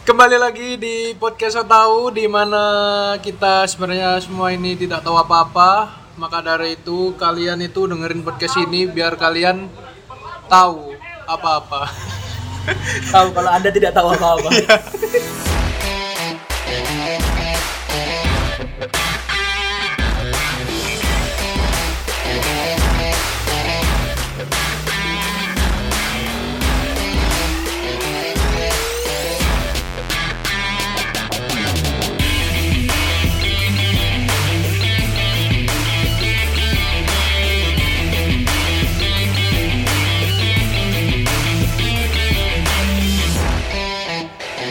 Kembali lagi di podcast So Tahu di mana kita sebenarnya semua ini tidak tahu apa-apa. Maka dari itu kalian itu dengerin podcast ini biar kalian tahu apa-apa. Tahu kalau Anda tidak tahu apa-apa.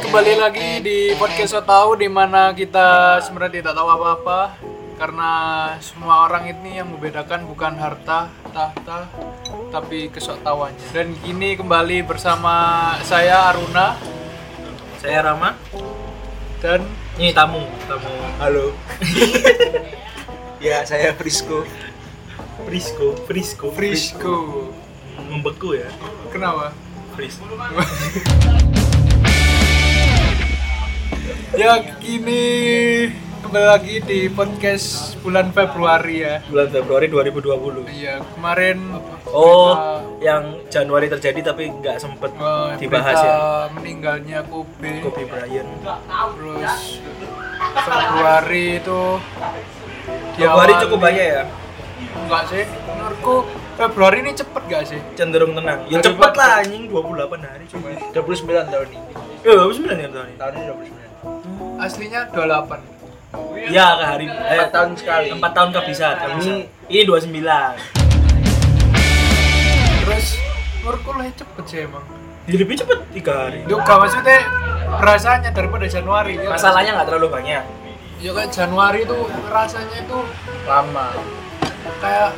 Kembali lagi di podcast So Tahu di mana kita sebenarnya tidak tahu apa-apa karena semua orang ini yang membedakan bukan harta, tahta, tapi kesoktawannya. Dan kini kembali bersama saya Aruna Saya Rama. dan Ini tamu, tamu. Halo. ya, saya Frisco. Frisco, Frisco, Frisco. Membeku ya. Kenapa? Frisco. Ya kini kembali lagi di podcast bulan Februari ya. Bulan Februari 2020. Iya kemarin Oh, berita- yang Januari terjadi tapi nggak sempet eh, dibahas ya. meninggalnya Kobe. Kobe Bryant. Terus Februari itu Februari cukup banyak ya. Enggak sih, menurutku Februari ini cepet gak sih? Cenderung tenang. Ya cepet lah anjing 28 hari cuma. 29 tahun ini. Ya 29 ya tahun ini. Tahun ini 29. Aslinya 28 Ya ke hari eh, 4 tahun sekali. 4 tahun kehabisan. Ini- ini 29. Terus menurutku lebih cepet sih emang Jadi lebih cepet 3 hari. Itu gak maksudnya rasanya daripada Januari ya. Masalahnya nggak terlalu banyak. Ya kayak Januari itu rasanya itu Lama. kayak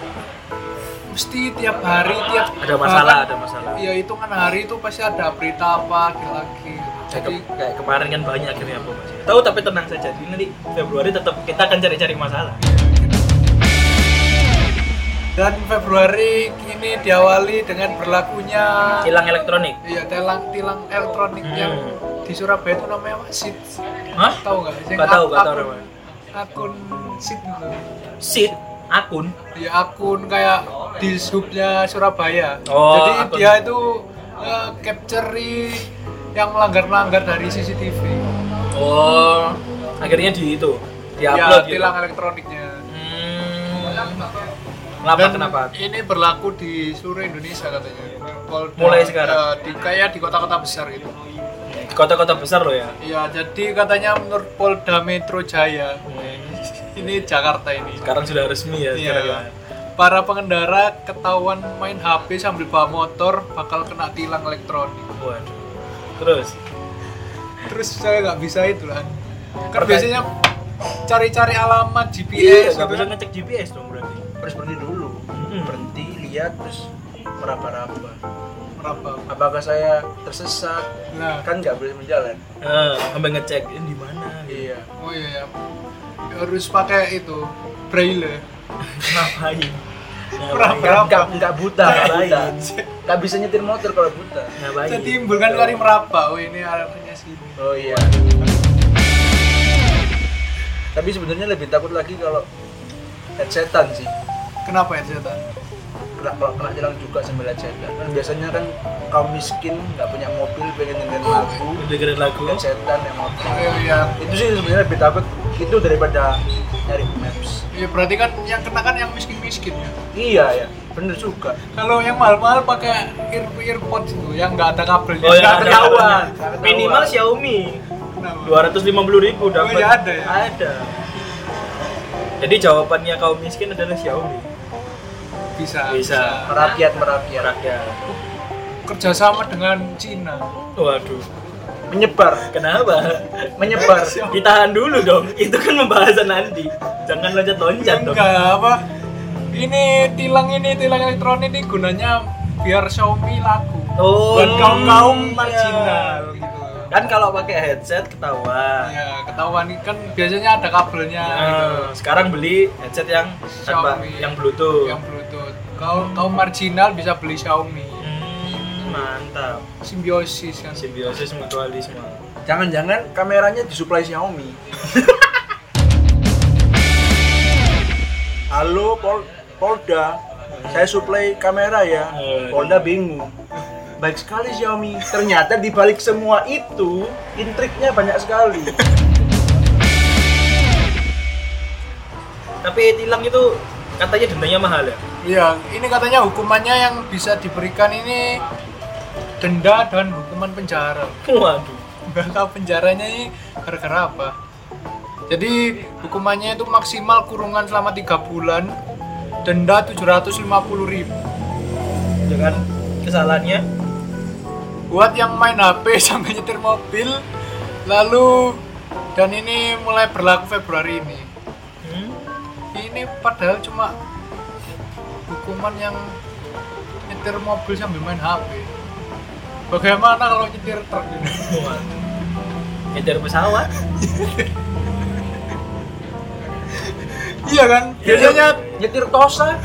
mesti tiap hari tiap Ada masalah, bahkan- ada masalah. Iya itu kan hari itu pasti ada berita apa lagi. Kayak, Jadi ke- kayak kemarin kan banyak akhirnya apa mas tahu tapi tenang saja Jadi nanti Februari tetap kita akan cari-cari masalah dan Februari ini diawali dengan berlakunya hilang elektronik iya tilang tilang elektronik Hmm. yang di Surabaya itu namanya apa? Sit. Hah? Tahu nggak? Tahu, ak- nggak tahu akun- namanya. Akun sit gitu. Akun Ya akun kayak di subnya Surabaya. Oh, Jadi akun. dia itu eh, capture yang melanggar-melanggar dari CCTV. oh akhirnya di itu di ya, upload gitu tilang elektroniknya. hmm. kenapa Dan kenapa Ini berlaku di seluruh Indonesia katanya. Polda- Mulai sekarang? eh, di kayak di kota-kota besar gitu. kota-kota besar loh ya Iya, jadi katanya menurut Polda Metro Jaya, ini Jakarta ini. sekarang sudah resmi ya sekarang ya. Iya. Para pengendara ketahuan main HP sambil bawa motor bakal kena tilang elektronik. waduh terus Terus saya nggak bisa itu lah. Kan biasanya cari-cari alamat iya GPS nggak gitu bisa kan. ngecek GPS dong berarti Harus berhenti dulu. Hmm. Berhenti, lihat terus meraba-raba. Meraba. Apakah saya tersesat? Nah, Kan nggak boleh menjalan. Eh, sampai ngecek ini di mana Iya. oh iya ya. Harus pakai itu braille. ngapain ngapain Nggak, nggak, buta, nggak. Ngapain? Bisa nyetir motor kalau buta. ngapain timbul kan kali meraba. Oh ini arahnya sini. Oh iya. Tapi sebenarnya lebih takut lagi kalau headsetan sih. Kenapa ya setan? Kena, kalau kena jalan juga sambil headsetan. Kan biasanya kan kaum miskin nggak punya mobil pengen dengerin lagu, dengerin lagu headsetan yang motor. Oh iya. Itu sih sebenarnya lebih takut itu daripada nyari maps. Iya berarti kan yang kena kan yang miskin-miskin ya. Iya ya, bener juga. Kalau yang mahal-mahal pakai ear earpods itu yang nggak ada kabelnya. oh Nggak ketahuan. ketahuan. minimal Xiaomi dua ratus lima puluh ribu dapat Oh, iya ada ya? ada jadi jawabannya kaum miskin adalah Xiaomi Bisa. Bisa. Merakyat merakyat, rakyat Kerjasama dengan Cina. waduh menyebar, kenapa menyebar. ditahan dulu dong itu kan pembahasan nanti jangan loncat-loncat dong Enggak apa? Ini tilang ini tilang elektronik ini gunanya biar Xiaomi laku. oh Buat kaum kaum iya. marginal gitu. kan kalau pakai headset ketahuan Ya ketahuan kan biasanya ada kabelnya gitu. Nah, sekarang beli headset yang tanpa yang Bluetooth. Yang Bluetooth. Kaum kaum marginal bisa beli Xiaomi. Hmm, mantap. Simbiosis kan. Simbiosis mutualisme. Jangan-jangan kameranya disuplai Xiaomi. Halo Pol Polda, saya suplai kamera ya. Polda bingung. Baik sekali Xiaomi. Ternyata di balik semua itu, intriknya banyak sekali. Tapi tilang itu katanya dendanya mahal ya. Iya, ini katanya hukumannya yang bisa diberikan ini denda dan hukuman penjara. Waduh. Nggak tahu penjaranya ini gara-gara apa. Jadi hukumannya itu maksimal kurungan selama tiga bulan, denda 750.000 ribu. Dengan kesalahannya Buat yang main HP sampai nyetir mobil, lalu dan ini mulai berlaku Februari ini. hmm, Ini padahal cuma hukuman yang nyetir mobil sambil main HP. Bagaimana kalau nyetir truk ini? Ngejar pesawat. Iya kan? Biasanya Nyetir Tosa.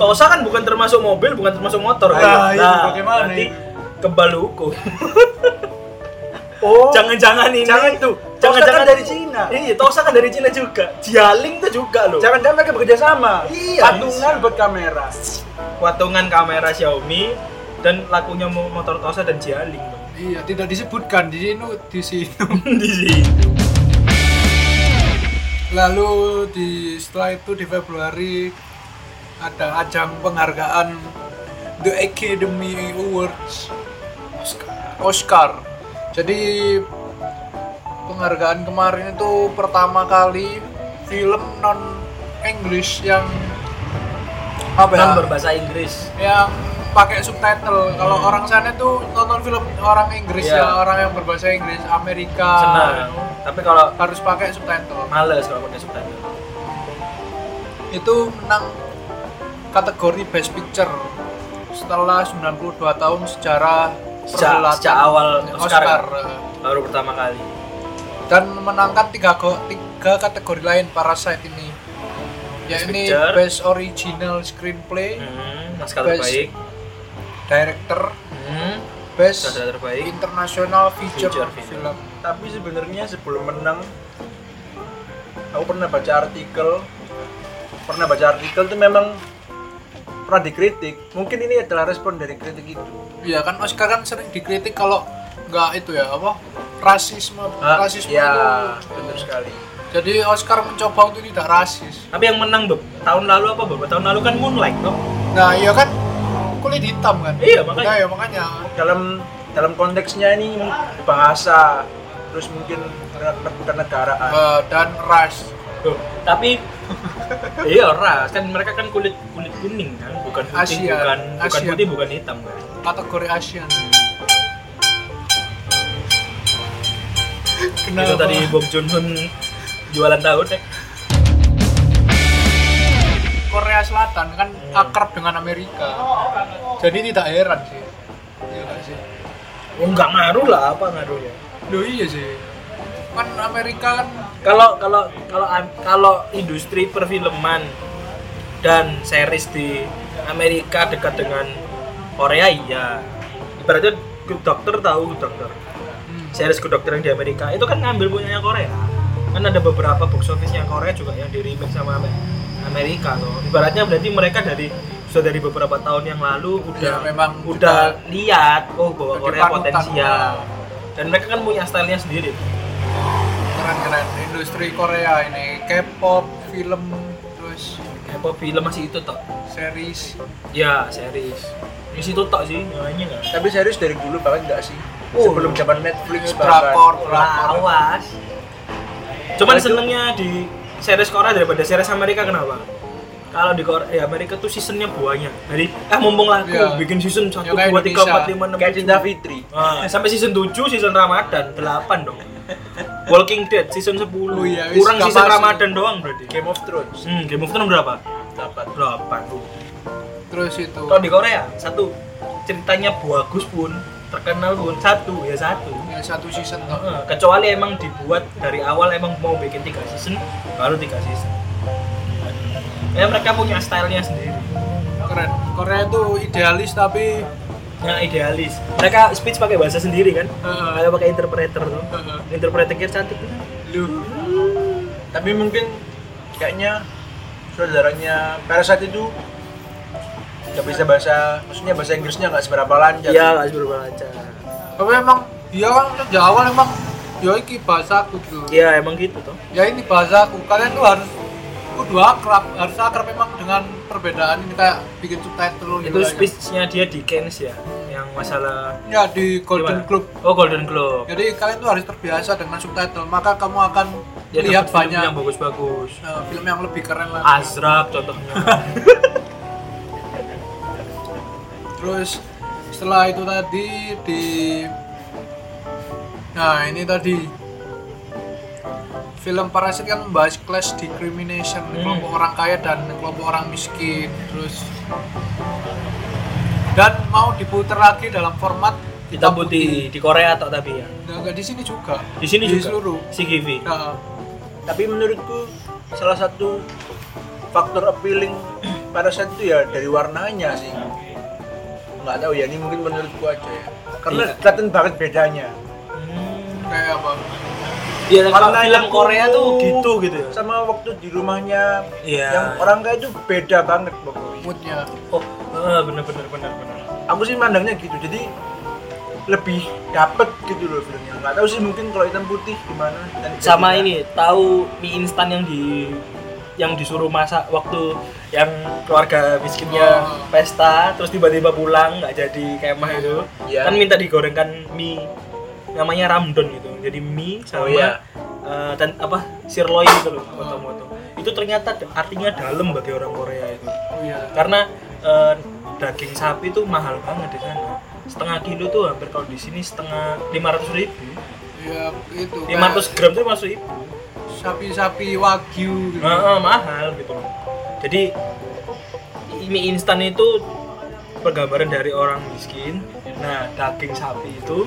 Tosa kan bukan termasuk mobil, bukan termasuk motor. Nah, Ayo. itu bagaimana nanti kebal hukum. Oh, Jangan-jangan ini. Jangan tuh. Jangan-jangan kan dari Cina. Iya, Tosa kan dari Cina juga. Jialing tuh juga loh. Jangan-jangan mereka bekerja sama. Iya, Patungan buat kamera. Patungan kamera Xiaomi dan lakunya mo- motor Tosa dan Jialing. iya tidak disebutkan di sini di sini. Di situ. Lalu di setelah itu di Februari ada ajang penghargaan The Academy Awards Oscar. Oscar. Jadi penghargaan kemarin itu pertama kali film non English yang apa ya? Non berbahasa Inggris. yang pakai subtitle. Kalau orang sana tuh nonton film orang Inggris Iya. ya, orang yang berbahasa Inggris, Amerika Senang. Tapi kalau harus pakai subtitle. males kalau pakai subtitle. Itu menang kategori Best Picture setelah 92 tahun sejarah Sejak- sejak awal Oscar. Oscar. Baru pertama kali. dan menangkan tiga, go- tiga kategori lain Parasite ini Best yakni Picture. Best Original Screenplay, Hmm, naskah Best- terbaik. Director, Hmm, Best sutradara terbaik. International Feature, Feature film. Film. Tapi sebenarnya sebelum menang, aku pernah baca artikel, pernah baca artikel itu memang pernah dikritik. Mungkin ini adalah respon dari kritik itu. Iya kan Oscar kan sering dikritik kalau nggak itu ya apa rasisme Ah, rasisme ya, itu benar sekali. jadi Oscar mencoba untuk tidak rasis Tapi yang menang be- tahun lalu apa beberapa tahun lalu kan Moonlight toh? nah iya kan kulit hitam kan Iya, makanya. nah, iya makanya Dalam dalam konteksnya ini bahasa, terus mungkin bukan negaraan. Eh, dan ras Tuh, tapi iya ras kan mereka kan kulit kuning kan, bukan putih, Asia. bukan bukan Asia. putih, bukan hitam kan. kategori Asian Itu tadi Bong Joon Ho jualan tahu deh. Korea Selatan kan Hmm. akrab dengan Amerika jadi tidak heran sih iya nggak sih Oh, enggak ngaruh lah apa ngaruhnya. Loh iya sih kan Amerika kan Kalau kalau kalau kalau industri perfilman dan series di Amerika dekat dengan Korea iya. Ibaratnya Good Doctor tahu Good Doctor. hmm, series Good Doctor yang di Amerika. Itu kan ngambil punyanya Korea. Kan ada beberapa box office-nya Korea juga yang di remake sama Amer- Amerika loh. Ibaratnya berarti mereka dari sudah dari beberapa tahun yang lalu udah Ya, memang udah lihat oh bahwa Korea potensial. dan mereka kan punya stylenya sendiri. Keren-keren industri Korea ini K-pop film K-pop film masih itu toh series. Ya series. Di situ tok sih lainnya nggak? Tapi serius dari dulu banget nggak sih? Oh. Sebelum zaman Netflix drakor awas. Cuman Itu- senengnya di series Korea daripada series Amerika kenapa? Kalau di Korea ya Amerika tuh seasonnya buahnya dari ah mumpung laku Iya. bikin season 1, kayak 2, 3, Indonesia. 4, 5, 6, Kayak Cinta Fitri. Nah, sampai season 7 season Ramadan 8 dong Walking Dead season 10 Oh iya, wis kurang season masuk. Ramadan doang berarti. Game of Thrones. hmm, Game of Thrones berapa? Dapat. 8 tuh terus itu? Kalau di Korea satu. Ceritanya bagus pun terkenal pun satu. Ya satu. Ya satu season toh. Kecuali emang dibuat dari awal emang mau bikin tiga season baru tiga season. Ya mereka punya stylenya sendiri. Keren. Korea itu idealis tapi nah idealis mereka speech pakai bahasa sendiri kan kayak pakai interpreter tuh Heeh. interpreternya cantik tuh Lu. Tapi mungkin kayaknya saudaranya Parasite itu nggak bisa bahasa, maksudnya bahasa Inggrisnya nggak seberapa lancar. iya nggak seberapa lancar Tapi emang dia kan sejak awal emang ya iki bahasaku gitu. iya emang gitu tuh Ya ini bahasaku. Kalian tuh harus kudu akrab, harus akrab memang dengan perbedaan ini kayak bikin subtitle itu gitu aja. speechnya dia di Cannes ya yang masalah Ya di Golden Gimana? Globe. oh Golden Globe Jadi kalian tuh harus terbiasa dengan subtitle, maka kamu akan ya lihat film banyak yang bagus-bagus eh, film yang lebih keren lagi. Azraq contohnya Terus setelah itu tadi di Nah, ini tadi film Parasit kan membahas class discrimination Hmm. kelompok orang kaya dan kelompok orang miskin. Terus dan mau diputar lagi dalam format hitam putih di Korea atau tapi ya Nah, enggak di sini juga. di sini di juga seluruh. CGV Nah, Tapi menurutku salah satu faktor appealing Parasite itu ya dari warnanya sih. Nggak tahu ya, ini mungkin menurutku aja ya. Karena Iya. kelihatan banget bedanya. Hmm. kayak apa? Kalau Warna film Korea tuh gitu gitu ya. Sama waktu di rumahnya Iya. yang orang kaya itu beda banget pokoknya. Moodnya. Oh, eh, bener bener bener bener. Aku sih mandangnya gitu. Jadi lebih dapet gitu loh filmnya. Nggak tahu sih mungkin kalau hitam putih gimana. Dan Sama ini, tahu mie instan yang di yang disuruh masak waktu yang keluarga miskinnya Oh. pesta terus tiba-tiba pulang nggak jadi kemah itu Iya. kan minta digorengkan mie namanya ramdon gitu jadi mie sama Oh, iya. eh, dan apa sirloin gitu loh foto-foto itu ternyata artinya dalam bagi orang Korea itu Oh iya. karena eh, daging sapi itu mahal banget di sana setengah kilo tuh hampir kalau di sini setengah 500 ribu Ya itu. 500 gram tuh masuk ribu sapi-sapi wagyu gitu. Nah, eh, mahal gitu loh. Jadi mie instan itu pergambaran dari orang miskin. Nah, daging sapi itu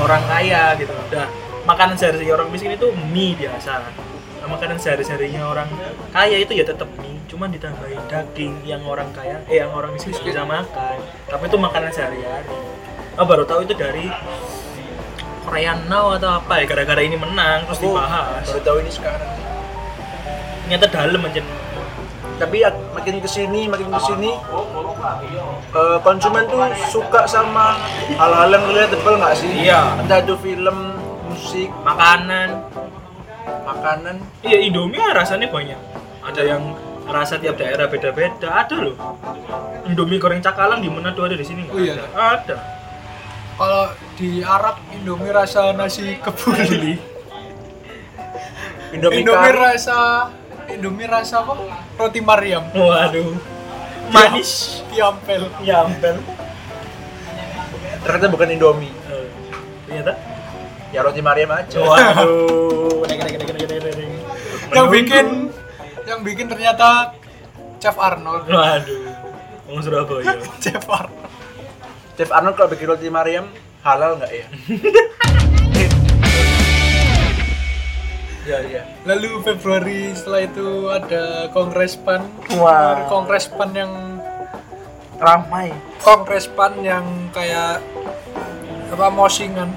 orang kaya gitu. Udah makanan sehari-hari orang miskin itu mie biasa. Nah, makanan sehari-harinya orang kaya itu ya tetap mie, cuman ditambahin daging yang orang kaya eh yang orang miskin bisa makan. Tapi itu makanan sehari-hari. Oh, baru tahu itu dari Korean Now atau apa ya gara-gara ini menang terus Aku dibahas baru tahu ini sekarang. ternyata dalam aja Tapi ya, makin ke sini, makin ke sini, eh, konsumen tuh suka sama hal-hal yang relatable nggak sih? Iya. Entah itu film, musik, makanan makanan. iya Indomie rasanya banyak ada yang rasa tiap daerah beda-beda ada loh Indomie goreng cakalang di Manado ada di sini nggak Oh iya. ada ada Kalau di Arab Indomie rasa nasi kebuli. Indomie, Indomie rasa Indomie rasa apa? Roti Mariam. waduh manis Tiampel. nyampel Ternyata bukan Indomie. Eh, ternyata Ya roti Mariam aja. waduh. Yang bikin yang bikin ternyata Chef Arnold. waduh Orang Surabaya Chef Arnold. Chef Arnold kalau bikin roti Mariam halal nggak ya? ya ya. Lalu Februari setelah itu ada Kongres PAN. Wah. Kongres PAN yang ramai Kongres PAN yang kayak apa mosingan.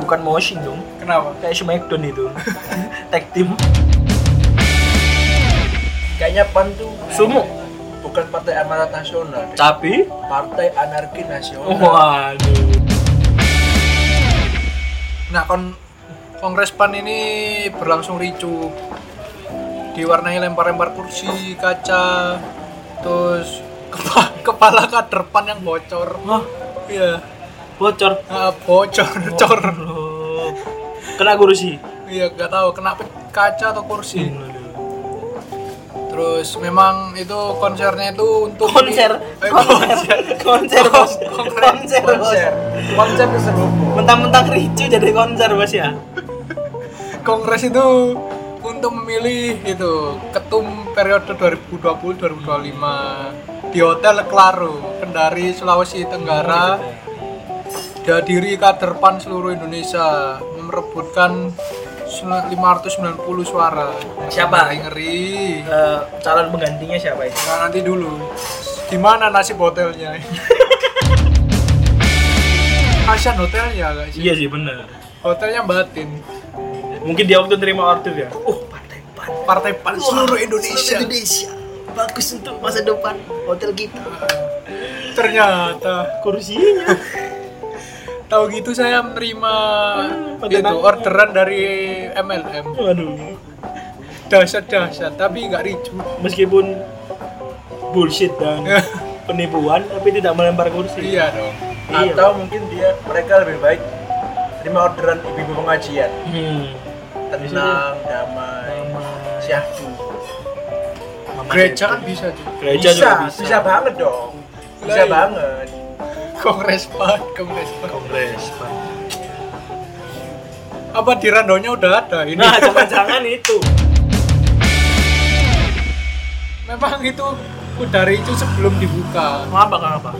bukan motion dong Kenapa? kayak Smackdown itu tag team Kayaknya PAN tuh sumo bukan partai amanat nasional, tapi partai anarki nasional. waduh Nah, kon Kongres PAN ini berlangsung ricuh. Diwarnai lempar-lempar kursi, kaca, terus kepa- kepala kader PAN yang bocor. Wah, Iya, bocor? Ah, bocor, cor. Loh. kena kursi Iya, gak tahu kena kaca atau kursi. Terus memang itu konsernya itu untuk konser? Eh, konser? konser. Bos. konser. Bos. Konser, konser terselubung. mentang-mentang ricu jadi konser bos ya Kongres itu untuk memilih itu ketum periode 2020-2025 di Hotel Claro, Kendari, Sulawesi Tenggara. Dihadiri kader PAN seluruh Indonesia merebutkan 590 suara. Siapa? Ngeri, ngeri. Eh, calon penggantinya siapa itu Nah, nanti dulu. Gimana nasib hotelnya? kasihan hotelnya gak sih Iya sih bener. hotelnya batin Mungkin dia waktu terima order ya. Oh partai pan. partai pan seluruh Indonesia Indonesia. Bagus untuk masa depan hotel kita. ternyata Kursinya. tahu gitu saya menerima itu orderan dari MLM Waduh. dahsyat dahsyat tapi nggak ricu Meskipun bullshit dan penipuan tapi tidak melempar kursi. iya dong Iya. Atau mungkin dia mereka lebih baik terima orderan ibu-ibu pengajian Hmm. Tenang, damai, syahdu. gereja kan bisa Gereja bisa, juga bisa. bisa banget dong. Bisa Lah, iya. banget. kongres pan kongres pan Kongres. Pak. apa di randonya udah ada ini Nah, jangan-jangan itu. memang itu udah ricu sebelum dibuka Kenapa kenapa?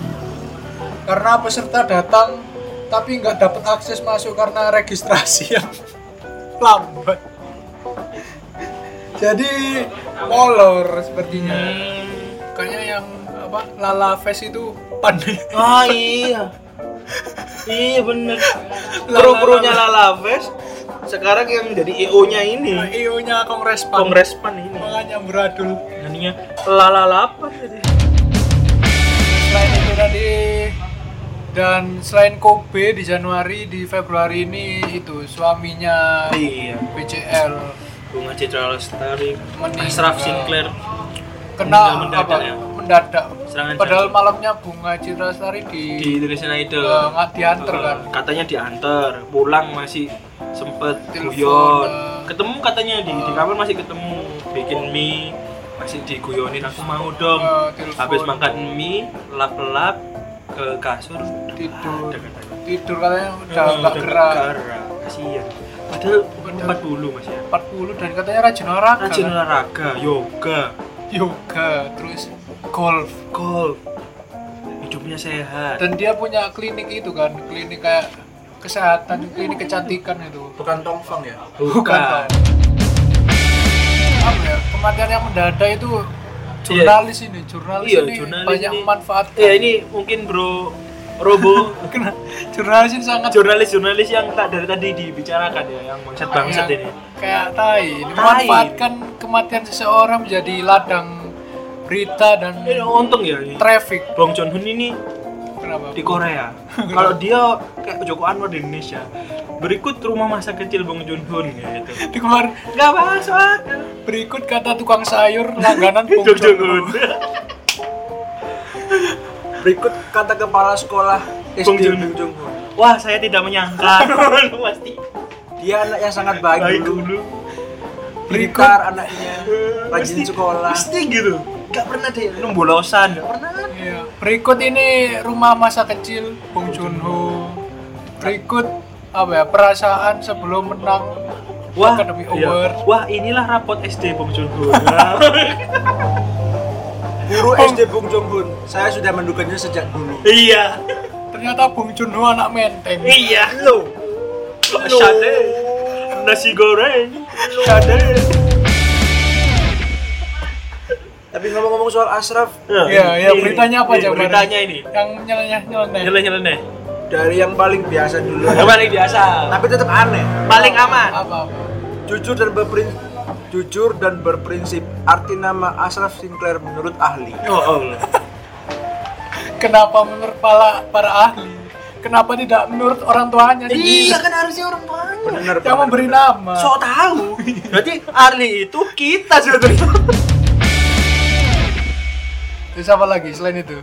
karena peserta datang tapi nggak dapat akses masuk karena registrasi yang lambat jadi molor sepertinya Hmm. kayaknya yang apa Lala Fest itu pandai Ah iya. iya bener. Lala- Kru-krunya Lalaves sekarang yang jadi EO-nya ini. IO nya Kongres Pan Kongres Pan ini. makanya beradul Naninya Lalalapan jadi. selain itu tadi dan selain Kobe di Januari di Februari ini itu suaminya Iya. BCL Bunga Citra Lestari. Ashraf Sinclair kena Mendadak apa ya? mendadak Serangan padahal malamnya bunga Citra Lestari di, di Indonesian Idol. Eh, nggak diantar Eh, kan? Katanya diantar, pulang masih sempet guyon. eh. Ketemu katanya di di kamar masih ketemu bikin mie masih diguyonin aku mau dong. Eh. Habis makan mie, lap-lap ke kasur tidur katanya. tidur katanya udah Eh, nggak udah gerak. Kasihan. Padahal 40 Mas ya. 40 dan katanya rajin olahraga Rajin kan? olahraga, yoga, yoga terus golf golf. Hidupnya sehat. dan dia punya klinik itu kan klinik kayak kesehatan klinik kecantikan itu Bukan tongfang ya? Bukan. apa ya kematian yang mendadak itu jurnalis ini jurnalis Iya, ini jurnalis banyak ini. memanfaatkan Ya ini mungkin Bro Robo Kena- jurnalis ini sangat jurnalis-jurnalis yang tak dari tadi dibicarakan ya, yang bangsat bangsat ini. kayak tai ini memanfaatkan kematian seseorang menjadi ladang berita dan Ini untung ya ini. traffic Bong Joon Hoon ini kenapa di Korea. Kalau dia kayak Joko Anwar di Indonesia. Berikut rumah masa kecil Bong Joon Hoon gitu. di kemarin Gak masuk akal. berikut kata tukang sayur langganan Hoon. Ho. Berikut kata kepala sekolah SD Joon Ho. Wah, saya tidak menyangka. Pasti Dia anak yang sangat baik, baik dulu. dulu. berikut anaknya, rajin sekolah. Pasti gitu. Gak pernah deh numbolosan, gak pernah. Iya. Berikut ini rumah masa kecil Bong Joon Ho. Berikut apa ya perasaan sebelum menang Wah, Academy iya. Award. Wah, inilah rapot SD Bong Joon Ho. Guru SD Bung Jong Hun, saya sudah menduganya sejak dulu. iya. Ternyata Bong Joon Ho anak menteng. Iya. Lo, Sade. Nasi goreng. Sade. Tapi ngomong-ngomong soal Ashraf, Iya, iya, Ini, beritanya apa aja? Beritanya ini. Yang nyeleneh nyeleneh. Nyeleneh-nyeleneh. dari yang paling biasa dulu, Yang paling biasa. tapi tetap aneh. Paling aman. Apa? apa? Jujur dan berprinsip, jujur dan berprinsip. Arti nama Ashraf Sinclair menurut ahli. Oh, Allah. Kenapa menurut para, para ahli? Kenapa tidak menurut orang tuanya? Iya kan harusnya orang tuanya. Benar Yang memberi nama. Sok tahu. Berarti ahli itu kita sebetulnya. Terus apa lagi selain itu?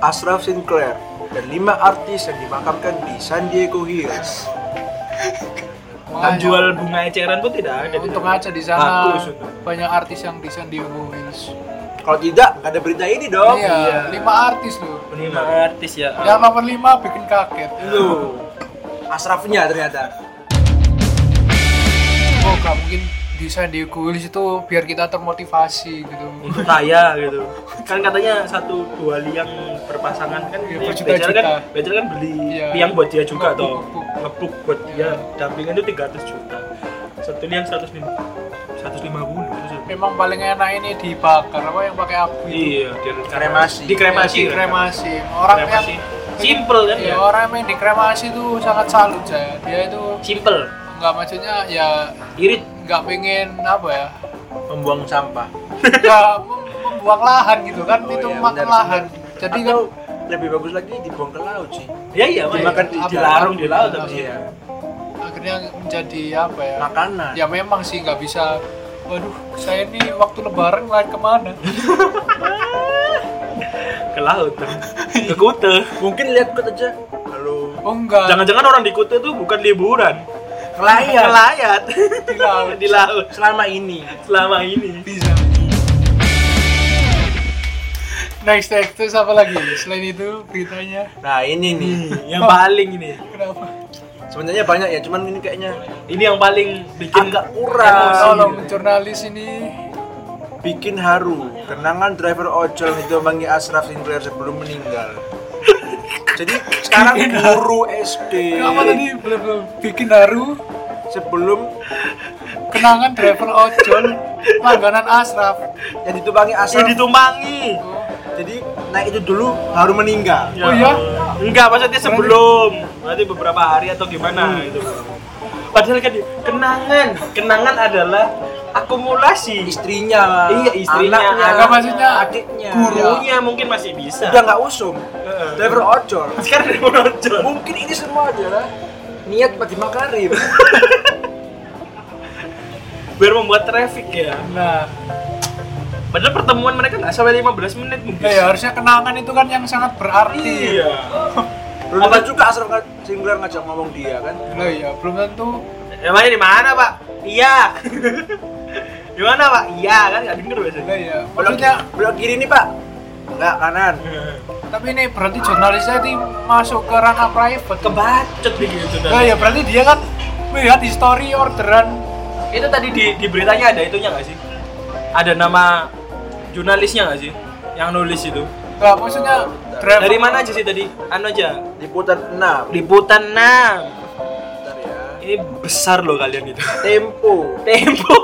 Ashraf Sinclair dan lima artis yang dimakamkan di San Diego Hills. Kan jual bunga eceran pun tidak ada. Untuk aja di sana Bagus banyak artis yang di San Diego Hills. Kalau tidak, nggak ada berita ini dong. iya, iya. lima artis loh. Lima artis ya. Yang nomor lima bikin kaget. Loh, Ashrafnya ternyata. Oh, gak mungkin di San Diego Hills itu biar kita termotivasi gitu. untuk kaya gitu kan katanya satu dua liang berpasangan kan Iya, ya, berjuta-juta. Becer kan Becer kan beli Iya. liang buat dia juga toh ngepuk. buat dia dampingan itu 300 juta satu liang 150 150 Memang paling enak ini dibakar apa yang pakai api itu? iya di Kremasi. di kremasi Di kremasi. Orang Kremasi. yang Simple kan ya ya? orang yang main di kremasi itu sangat salut saya dia itu Simple. nggak maksudnya ya Irit. Nggak pengen apa ya membuang sampah. Nggak mem- membuang lahan gitu kan Oh itu iya, makan benar. lahan. jadi kan Atau lebih bagus lagi dibuang ke laut sih. Ya iya, Dimakan di- di larung di laut tapi iya. akhirnya menjadi apa ya makanan. ya memang sih nggak bisa waduh saya ini waktu lebaran lari ke mana? Ke laut kan. Ke Kute. mungkin lihat kut aja. Halo. Oh enggak. Jangan-jangan orang di Kute tuh bukan liburan. Ngelayat. Ngelayat. di laut di laut selama ini selama ini. bisa next next terus apa lagi selain itu beritanya nah ini nih yang paling ini. kenapa sebenarnya banyak ya cuman ini kayaknya Ini yang paling bikin Agak kurang. gitu. jurnalis ini bikin haru kenangan driver ojol itu manggil Ashraf Sinclair sebelum meninggal jadi sekarang guru SD kenapa tadi belum belum bikin haru sebelum kenangan driver ojol langganan Asraf yang ditumpangi Yang Ashraf ditumpangi. jadi naik itu dulu baru meninggal Oh iya? Enggak, maksudnya sebelum. Nanti beberapa hari atau gimana gitu. Padahal kan kenangan, kenangan adalah akumulasi. istrinya Iya, istrinya, anaknya Enggak maksudnya adiknya Gurunya mungkin masih bisa. udah nggak usum Heeh. driver ojol Sekarang dia mau nonton. mungkin ini semua adalah niat bagi Makarim Biar membuat traffic ya. nah Padahal pertemuan mereka nggak sampai 15 menit mungkin. ya, ya, harusnya kenangan itu kan yang sangat berarti Iya. belum tentu juga nga- Sinclair ngajak ngomong dia kan Lah ya belum tentu Emangnya di mana, Pak? Iya. di mana, Pak? Iya kan nggak denger biasanya. ya belok, maksudnya belok kiri nih pak enggak kanan tapi ini berarti jurnalisnya ini masuk ke ranah private Kebacot nih gitu. Lah ya berarti dia kan melihat history orderan Itu tadi di, di beritanya ada itunya nggak sih? Ada nama jurnalisnya nggak sih? Yang nulis itu. Lah maksudnya driver Dari mana aja sih tadi? Anu aja. liputan 6 Liputan 6. Bentar ya Ini besar loh kalian itu. Tempo Tempo.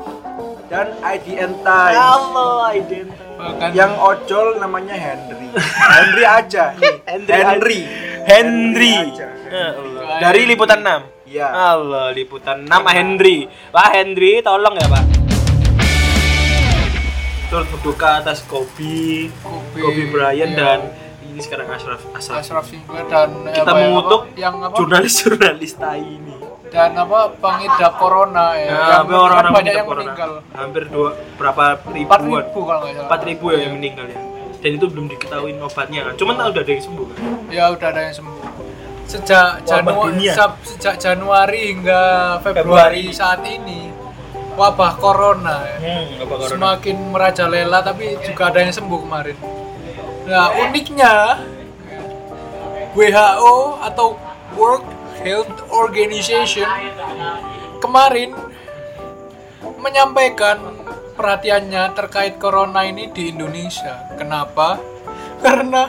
dan IDN Times Allah, identitas. bahkan yang ojol namanya Henry Henry aja Henry. Henry Henry. aja. Ya Allah. Dari liputan 6. Iya. Allah, liputan 6 Pak Henry. Pak Henry, tolong ya, Pak. Turut berduka atas Kobe, Kobe, Kobe Bryant iya. dan ini sekarang Ashraf Ashraf. Ashraf Sinclair dan Kita apa ya, mengutuk apa, yang apa jurnalis-jurnalis tai ini. dan apa pengidap corona ya, Ya, yang tapi orang-orang banyak yang corona. meninggal Hampir dua berapa empat ribuan? ribu kalau nggak salah Empat ribu ya yang meninggal ya. Dan itu belum diketahui obatnya kan. Cuman udah ada yang sembuh kan. ya udah ada yang sembuh sejak Wabah Januari sejak Januari hingga Februari, Februari. saat ini wabah corona ya. Hmm, apa semakin merajalela tapi juga ada yang sembuh kemarin. Nah uniknya WHO atau World Health Organization kemarin menyampaikan perhatiannya terkait corona ini di Indonesia. Kenapa? Karena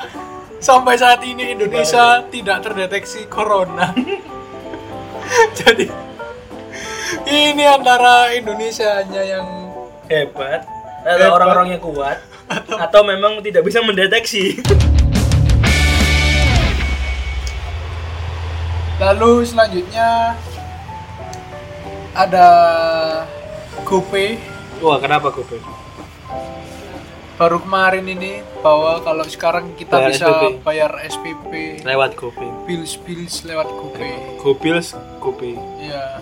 sampai saat ini Indonesia tidak terdeteksi corona. Jadi ini antara Indonesia hanya yang hebat atau Hebat. orang-orangnya kuat atau memang tidak bisa mendeteksi Lalu selanjutnya ada GoPay wah kenapa Kobe baru kemarin ini bahwa kalau sekarang kita Bayar bisa SPP. bayar SPP lewat Kobe bills bills lewat GoPay. Gopils Kobe Iya.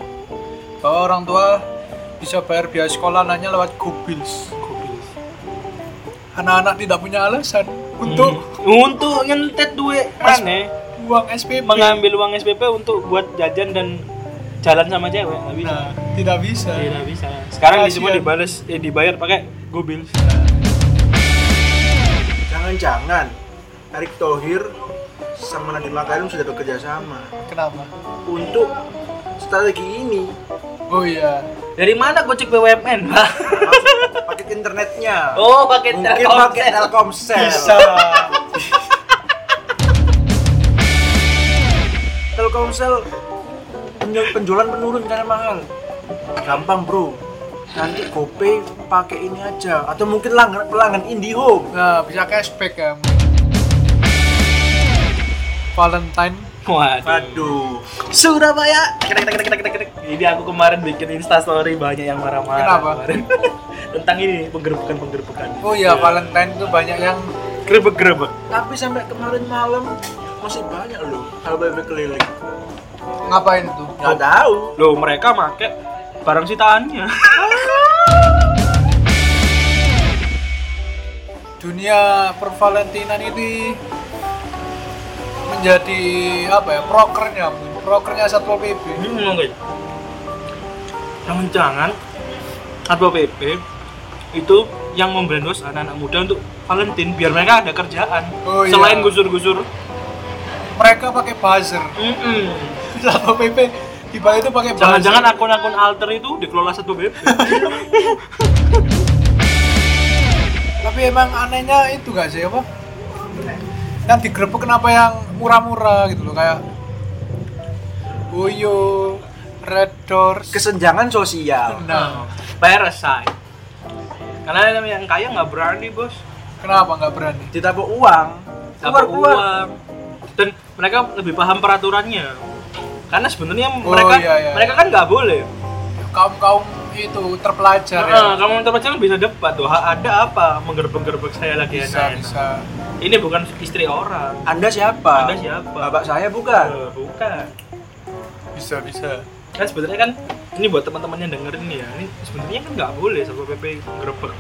Bahwa orang tua bisa bayar biaya sekolah anaknya lewat GoBills. Gopils Anak-anak tidak punya alasan untuk untuk nyentet duit mana uang SPP. mengambil uang SPP untuk buat jajan dan jalan sama cewek nggak bisa Nah, tidak bisa. tidak bisa sekarang di semua Kasian. dibales eh, dibayar pakai Gopils jangan-jangan Erick Thohir sama Nadiem Makarim sudah bekerja sama. Kenapa? untuk strategi ini. Oh iya. dari mana gocek BUMN pak paket internetnya. Oh pakai mungkin pakai Telkomsel. Bisa. Telkomsel penju- penjualan menurun karena mahal. Gampang bro nanti GoPay pakai ini aja atau mungkin langgan pelanggan IndiHome Nah, bisa cashback ya. Valentine. Waduh. Aduh. Surabaya. Kedek, kedek, kedek, kedek, kedek. Ini aku kemarin bikin Insta story banyak yang marah-marah Kenapa? kemarin. Tentang ini penggerbekan-penggerbekan. Oh iya, Valentine itu banyak yang Grebek-grebek. Tapi sampai kemarin malam masih banyak loh HBB keliling. ngapain tuh? Nggak tahu. Loh, mereka make barang sitaannya. Dunia pervalentinan ini menjadi apa ya? Prokernya, prokernya Satpol PP. Hmm, mungkin. Jangan-jangan Satpol PP itu yang membrandos anak-anak muda untuk Valentine biar mereka ada kerjaan Oh, iya. selain gusur-gusur. Mereka pakai buzzer. Mm-mm. Satpol PP tiba itu pakai. Jangan-jangan akun-akun alter itu dikelola Satpol PP. Tapi emang anehnya itu gak sih apa? Yang digrebek kenapa yang murah-murah gitu loh kayak Boyo, Red Doors. Kesenjangan sosial. Nah, Parasite. Karena yang kaya nggak berani bos. kenapa nggak berani? Ditabuk uang. Keluar. uang. Dan mereka lebih paham peraturannya. Karena sebenarnya Oh, mereka iya, iya. mereka kan nggak boleh. Kaum kaum itu terpelajar ya. Nah, kamu terpecah bisa debat tuh. Ada apa menggerbek-gerbek saya lagi Bisa enak-enak? bisa. Ini bukan istri orang. Anda siapa? Anda siapa? Bapak saya bukan. Bukan. Bisa bisa. Kan sebenarnya kan ini buat teman-teman yang dengerin ya. Ini sebenarnya kan nggak boleh satpol pp gerbek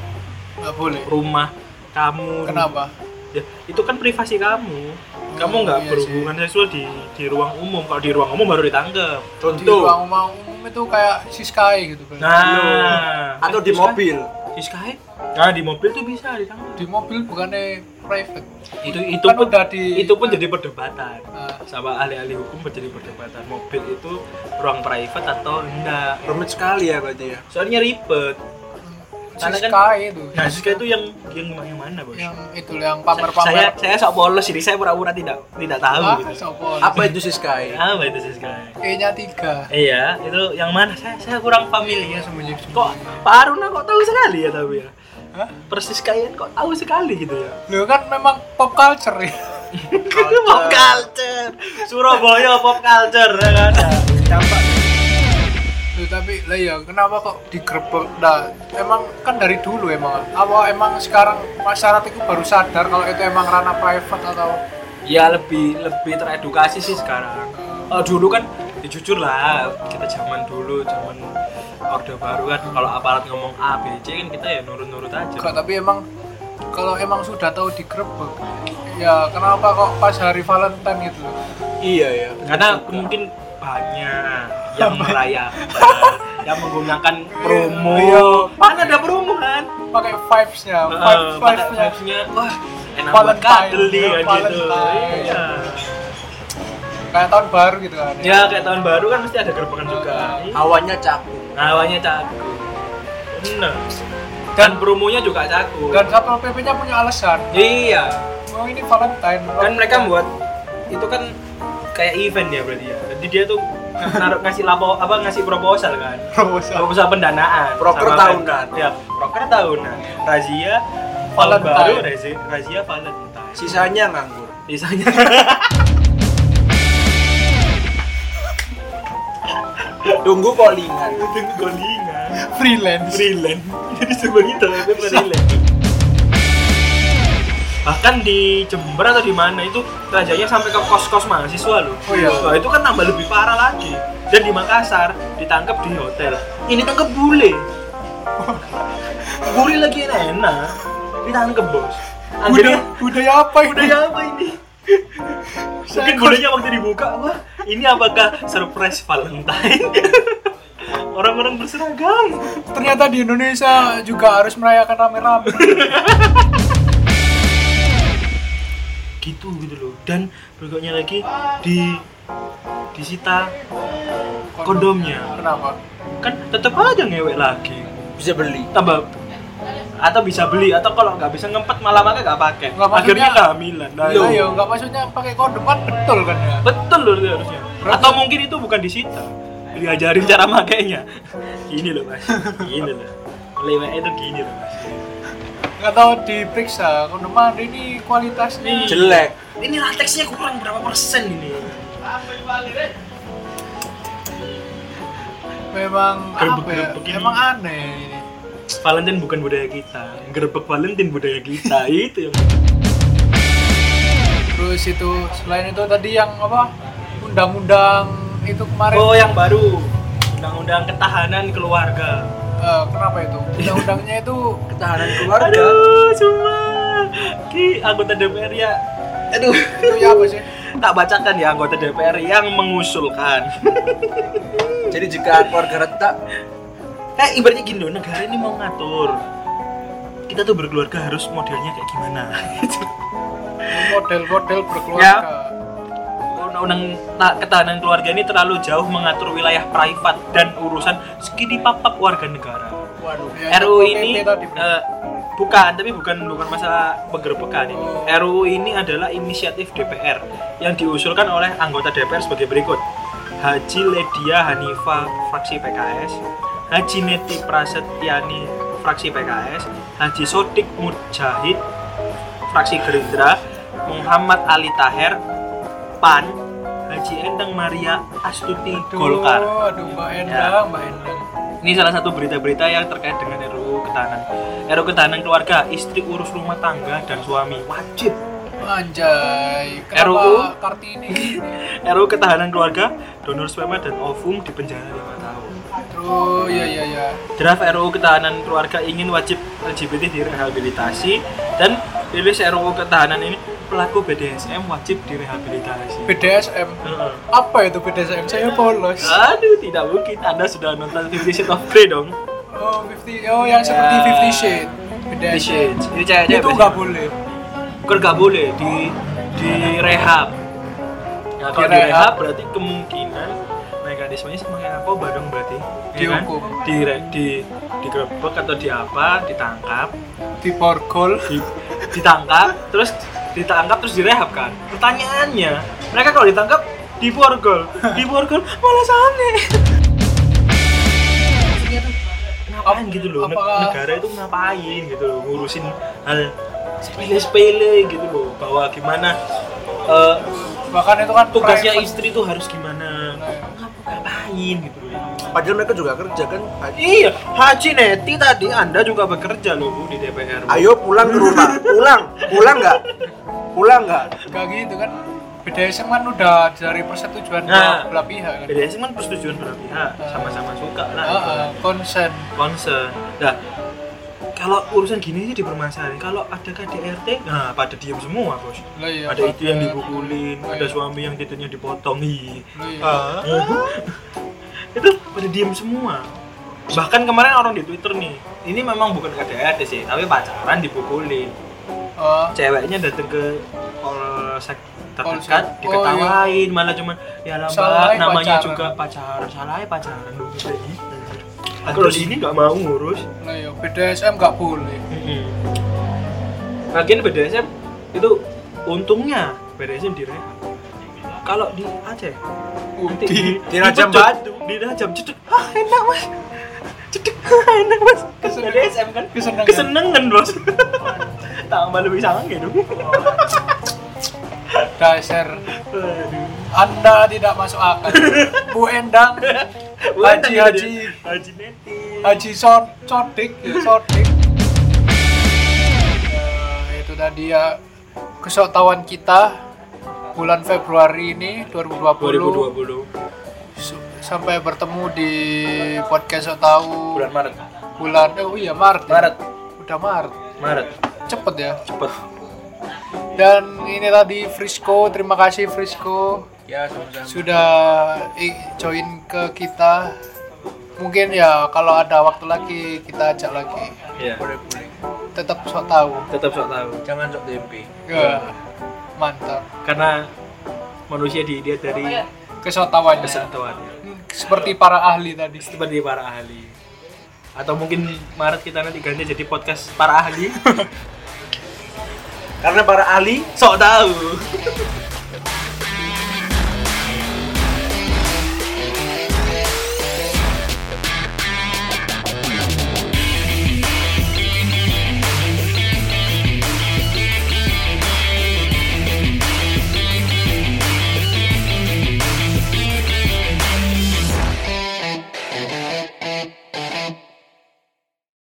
Nggak boleh. rumah kamu. Kenapa? Ya, itu kan privasi kamu. Kamu Oh, nggak iya berhubungan seksual di di ruang umum. Kalau di ruang umum baru ditangkap. Di Contoh. ruang umum umum itu kayak Siskai gitu kan. Nah, Atau di mobil. Siskai? Nah, di mobil tuh bisa ditangkap. Di mobil bukannya private. Itu itu Kan pun di- itu pun jadi perdebatan. Nah, Sama ahli-ahli hukum menjadi perdebatan. Mobil itu ruang private atau enggak. Rumit sekali ya berarti ya. Soalnya ribet. Karena kan- Siskai itu. Nah, Siskai itu yang yang yang mana, Bos? yang itu yang saya pamer-pamer. saya sok polos ini saya pura-pura tidak tidak tahu Ah, gitu. sopol. Apa itu sih Sky? Apa itu Siskai? E-nya tiga. Iya, itu yang mana? Saya saya kurang familiar. Sembunyi Kok Pak Aruna kok tahu sekali ya tapi ya? Hah? Persis kalian kok tahu sekali gitu ya? Lu kan memang pop culture ya. pop culture. Surabaya pop culture ya kan. Campak. Lu tapi lah ya kenapa kok digrebek? Nah, emang kan dari dulu emang. Apa emang sekarang masyarakat itu baru sadar kalau itu emang ranah private atau Ya lebih lebih teredukasi sih sekarang. Oh dulu kan ya jujur lah kita zaman dulu zaman orde baru kan kalau aparat ngomong A B C kan kita ya nurut-nurut aja. tapi emang kalau emang sudah tahu digrebek ya kenapa kok pas hari Valentine gitu loh? Iya ya. Karena mungkin banyak yang merayakan, yang menggunakan promo. Iya. Mana ada promo kan? pakai vibes-nya, vibes vibes-nya. vibes-nya, wah enak buat Valentine, kadel nih kan gitu. Iya. Kayak tahun baru gitu kan. Ya kayak tahun baru kan mesti ada gerbekan juga. Awalnya cakup. Awalnya cakup. Bener. Dan promonya juga cakup. Dan Satpol PP-nya punya alasan. Iya. Oh ini Valentine. Kan mereka buat itu kan kayak event ya berarti ya. Jadi dia tuh naruh ngasih lapo apa ngasih proposal kan. proposal. Proposal pendanaan. Proker tahunan. Ya, proker tahunan. Razia tahun Valentine. baru razia, razia Valentine. Sisanya nganggur. Sisanya Tunggu callingan. tunggu golingan. Freelance. Freelance. Jadi sebagai itu freelance. Bahkan di Jember atau di mana itu rajanya sampai ke kos-kos mahasiswa loh. Oh iya. Wah, itu kan tambah lebih parah lagi. Dan di Makassar ditangkap di hotel. Ini tangkap bule. bule lagi enak. Ditangkap bos. Akhirnya budaya apa ini? budaya apa ini? Mungkin budaya waktu dibuka, wah ini apakah surprise Valentine? Orang-orang berseragam. Ternyata di Indonesia juga harus merayakan rame-rame. Gitu gitu loh. Dan berikutnya lagi di disita kondomnya. Kenapa? kan tetap aja ngewek lagi. Bisa beli. tambah. Atau bisa beli atau kalau nggak bisa ngempet malah nggak pakai. Nggak, maksudnya- akhirnya kehamilan. Nah, Loh, ya enggak maksudnya pakai kondom kan betul kan ya? betul loh itu harusnya. Berarti- atau mungkin itu bukan disita diajarin cara makainya. Gini loh mas. Gini loh. Lewek itu gini loh mas nggak tahu diperiksa kalau mana ini kualitasnya jelek Ini lateksnya kurang berapa persen ini? memang apa ya ini. emang aneh ini Valentine bukan budaya kita. Gerbek Valentine budaya kita. itu yang terus itu selain itu tadi yang apa undang-undang itu kemarin Oh, yang baru. Undang-undang ketahanan keluarga. Eh, kenapa itu undang-undangnya itu ketahanan keluarga Aduh, cuma Ki anggota DPR ya. Aduh, itu ya apa sih tak bacakan ya anggota DPR yang mengusulkan. jadi jika keluarga retak Eh, ibaratnya gini loh, negara ini mau ngatur. Kita tuh berkeluarga harus modelnya kayak gimana? model-model berkeluarga Undang-undang ta- ketahanan keluarga ini terlalu jauh mengatur wilayah privat dan urusan segini papap warga negara. waduh ya, RUU itu ini eh, bukan, tapi bukan bukan masalah penggerbekan ini. Oh. RUU ini adalah inisiatif DPR yang diusulkan oleh anggota DPR sebagai berikut. Haji Ledia Hanifa fraksi PKS, Haji Neti Prasetyani fraksi PKS, Haji Sodik Mujahid fraksi Gerindra, Muhammad Ali Taher PAN, Haji Endang Maria Astuti Aduh, Golkar. aduh mbak Endang mbak Endang Ini salah satu berita-berita yang terkait dengan RUU ketahanan. RUU ketahanan keluarga, istri urus rumah tangga dan suami wajib. anjay kenapa RUU? kartini RUU ketahanan keluarga, donor sperma dan ovum di penjara 5 tahun. Terus ya ya ya Draft RUU ketahanan keluarga ingin wajib LGBT direhabilitasi dan rilis RUU ketahanan ini pelaku BDSM wajib direhabilitasi. BDSM Heeh. apa itu BDSM saya polos Aduh, tidak mungkin. Anda sudah nonton Fifty Shades of Grey dong? oh 50 oh yang seperti Ya. 50 shade Fifty BDSM Shades. Ini cewek-cewek itu nggak boleh bukan nggak boleh di di rehab nah kalau di rehab berarti kemungkinan mekanismenya sama kayak narkoba dong berarti ya kan? Dihukum. di di digerebek atau di apa ditangkap. Di borgol di, ditangkap terus ditangkap terus direhab kan? Pertanyaannya mereka kalau ditangkap di borgol di borgol malah maksudnya tuh. Ngapain gitu loh? Apakah- negara itu ngapain gitu loh? Ngurusin hal sepele-sepele gitu loh. Bahwa gimana eh, bahkan itu kan tugasnya istri tuh harus gimana ngapain gitu loh. Padahal mereka juga kerja kan iya Haji Neti tadi anda juga bekerja loh Bu, di DPR Bu. ayo pulang ke rumah. Pulang. Pulang nggak? Pulang nggak? Gak gitu kan. BDSM kan udah dari persetujuan Nah. dua belah pihak kan. BDSM kan persetujuan belah pihak. Sama-sama suka lah Ah, ah, konsen. Concern nah kalau urusan gini sih dipermasalahin kalau ada KDRT nah pada diem semua bos. Lah iya, ada itu yang dipukulin Oh, ada iya. suami yang titiknya dipotong iya. Ah. itu pada diem semua. Bahkan kemarin orang di Twitter nih ini memang bukan KDRT sih tapi pacaran dipukulin. Oh, ceweknya datang ke polsek terdekat Oh, diketawain malah cuman ya mbak namanya pacaran. juga pacaran salah pacaran. Dulu kayak gitu kalau di ini nggak mau ngurus lah iya, BDSM gak boleh Lagian BDSM itu untungnya BDSM direhab. Kalau di Aceh nanti Di- di Rajam Batu. di Rajam cedek. Ah, enak mas. Cedek. enak mas. Kesenangan. BDSM kan Kesenangan. kesenangan bos. Tambah lebih sange dong. dasar anda tidak masuk akal Bu Endang Haji Haji Haji Neti. Haji Sot Sodik ya Sodik Ya, itu tadi ya kesoktawan kita bulan Februari ini 2020, 2020 Su- sampai bertemu di podcast Sok Tahu bulan Maret. bulan oh iya Maret ya? Maret. udah Maret Maret. cepet ya Cepet. Dan ini tadi Frisco terima kasih Frisco. Ya sama-sama. Sudah i- join ke kita. Mungkin ya kalau ada waktu lagi kita ajak lagi. Iya. boleh boleh. Tetap sok tahu. Tetap sok tahu. jangan sok tempe. Ya mantap. Karena manusia dilihat dari kesotawannya. Kesatuannya. seperti para ahli tadi. Seperti para ahli. Atau mungkin Maret kita nanti ganti jadi podcast para ahli karena para ahli sok tahu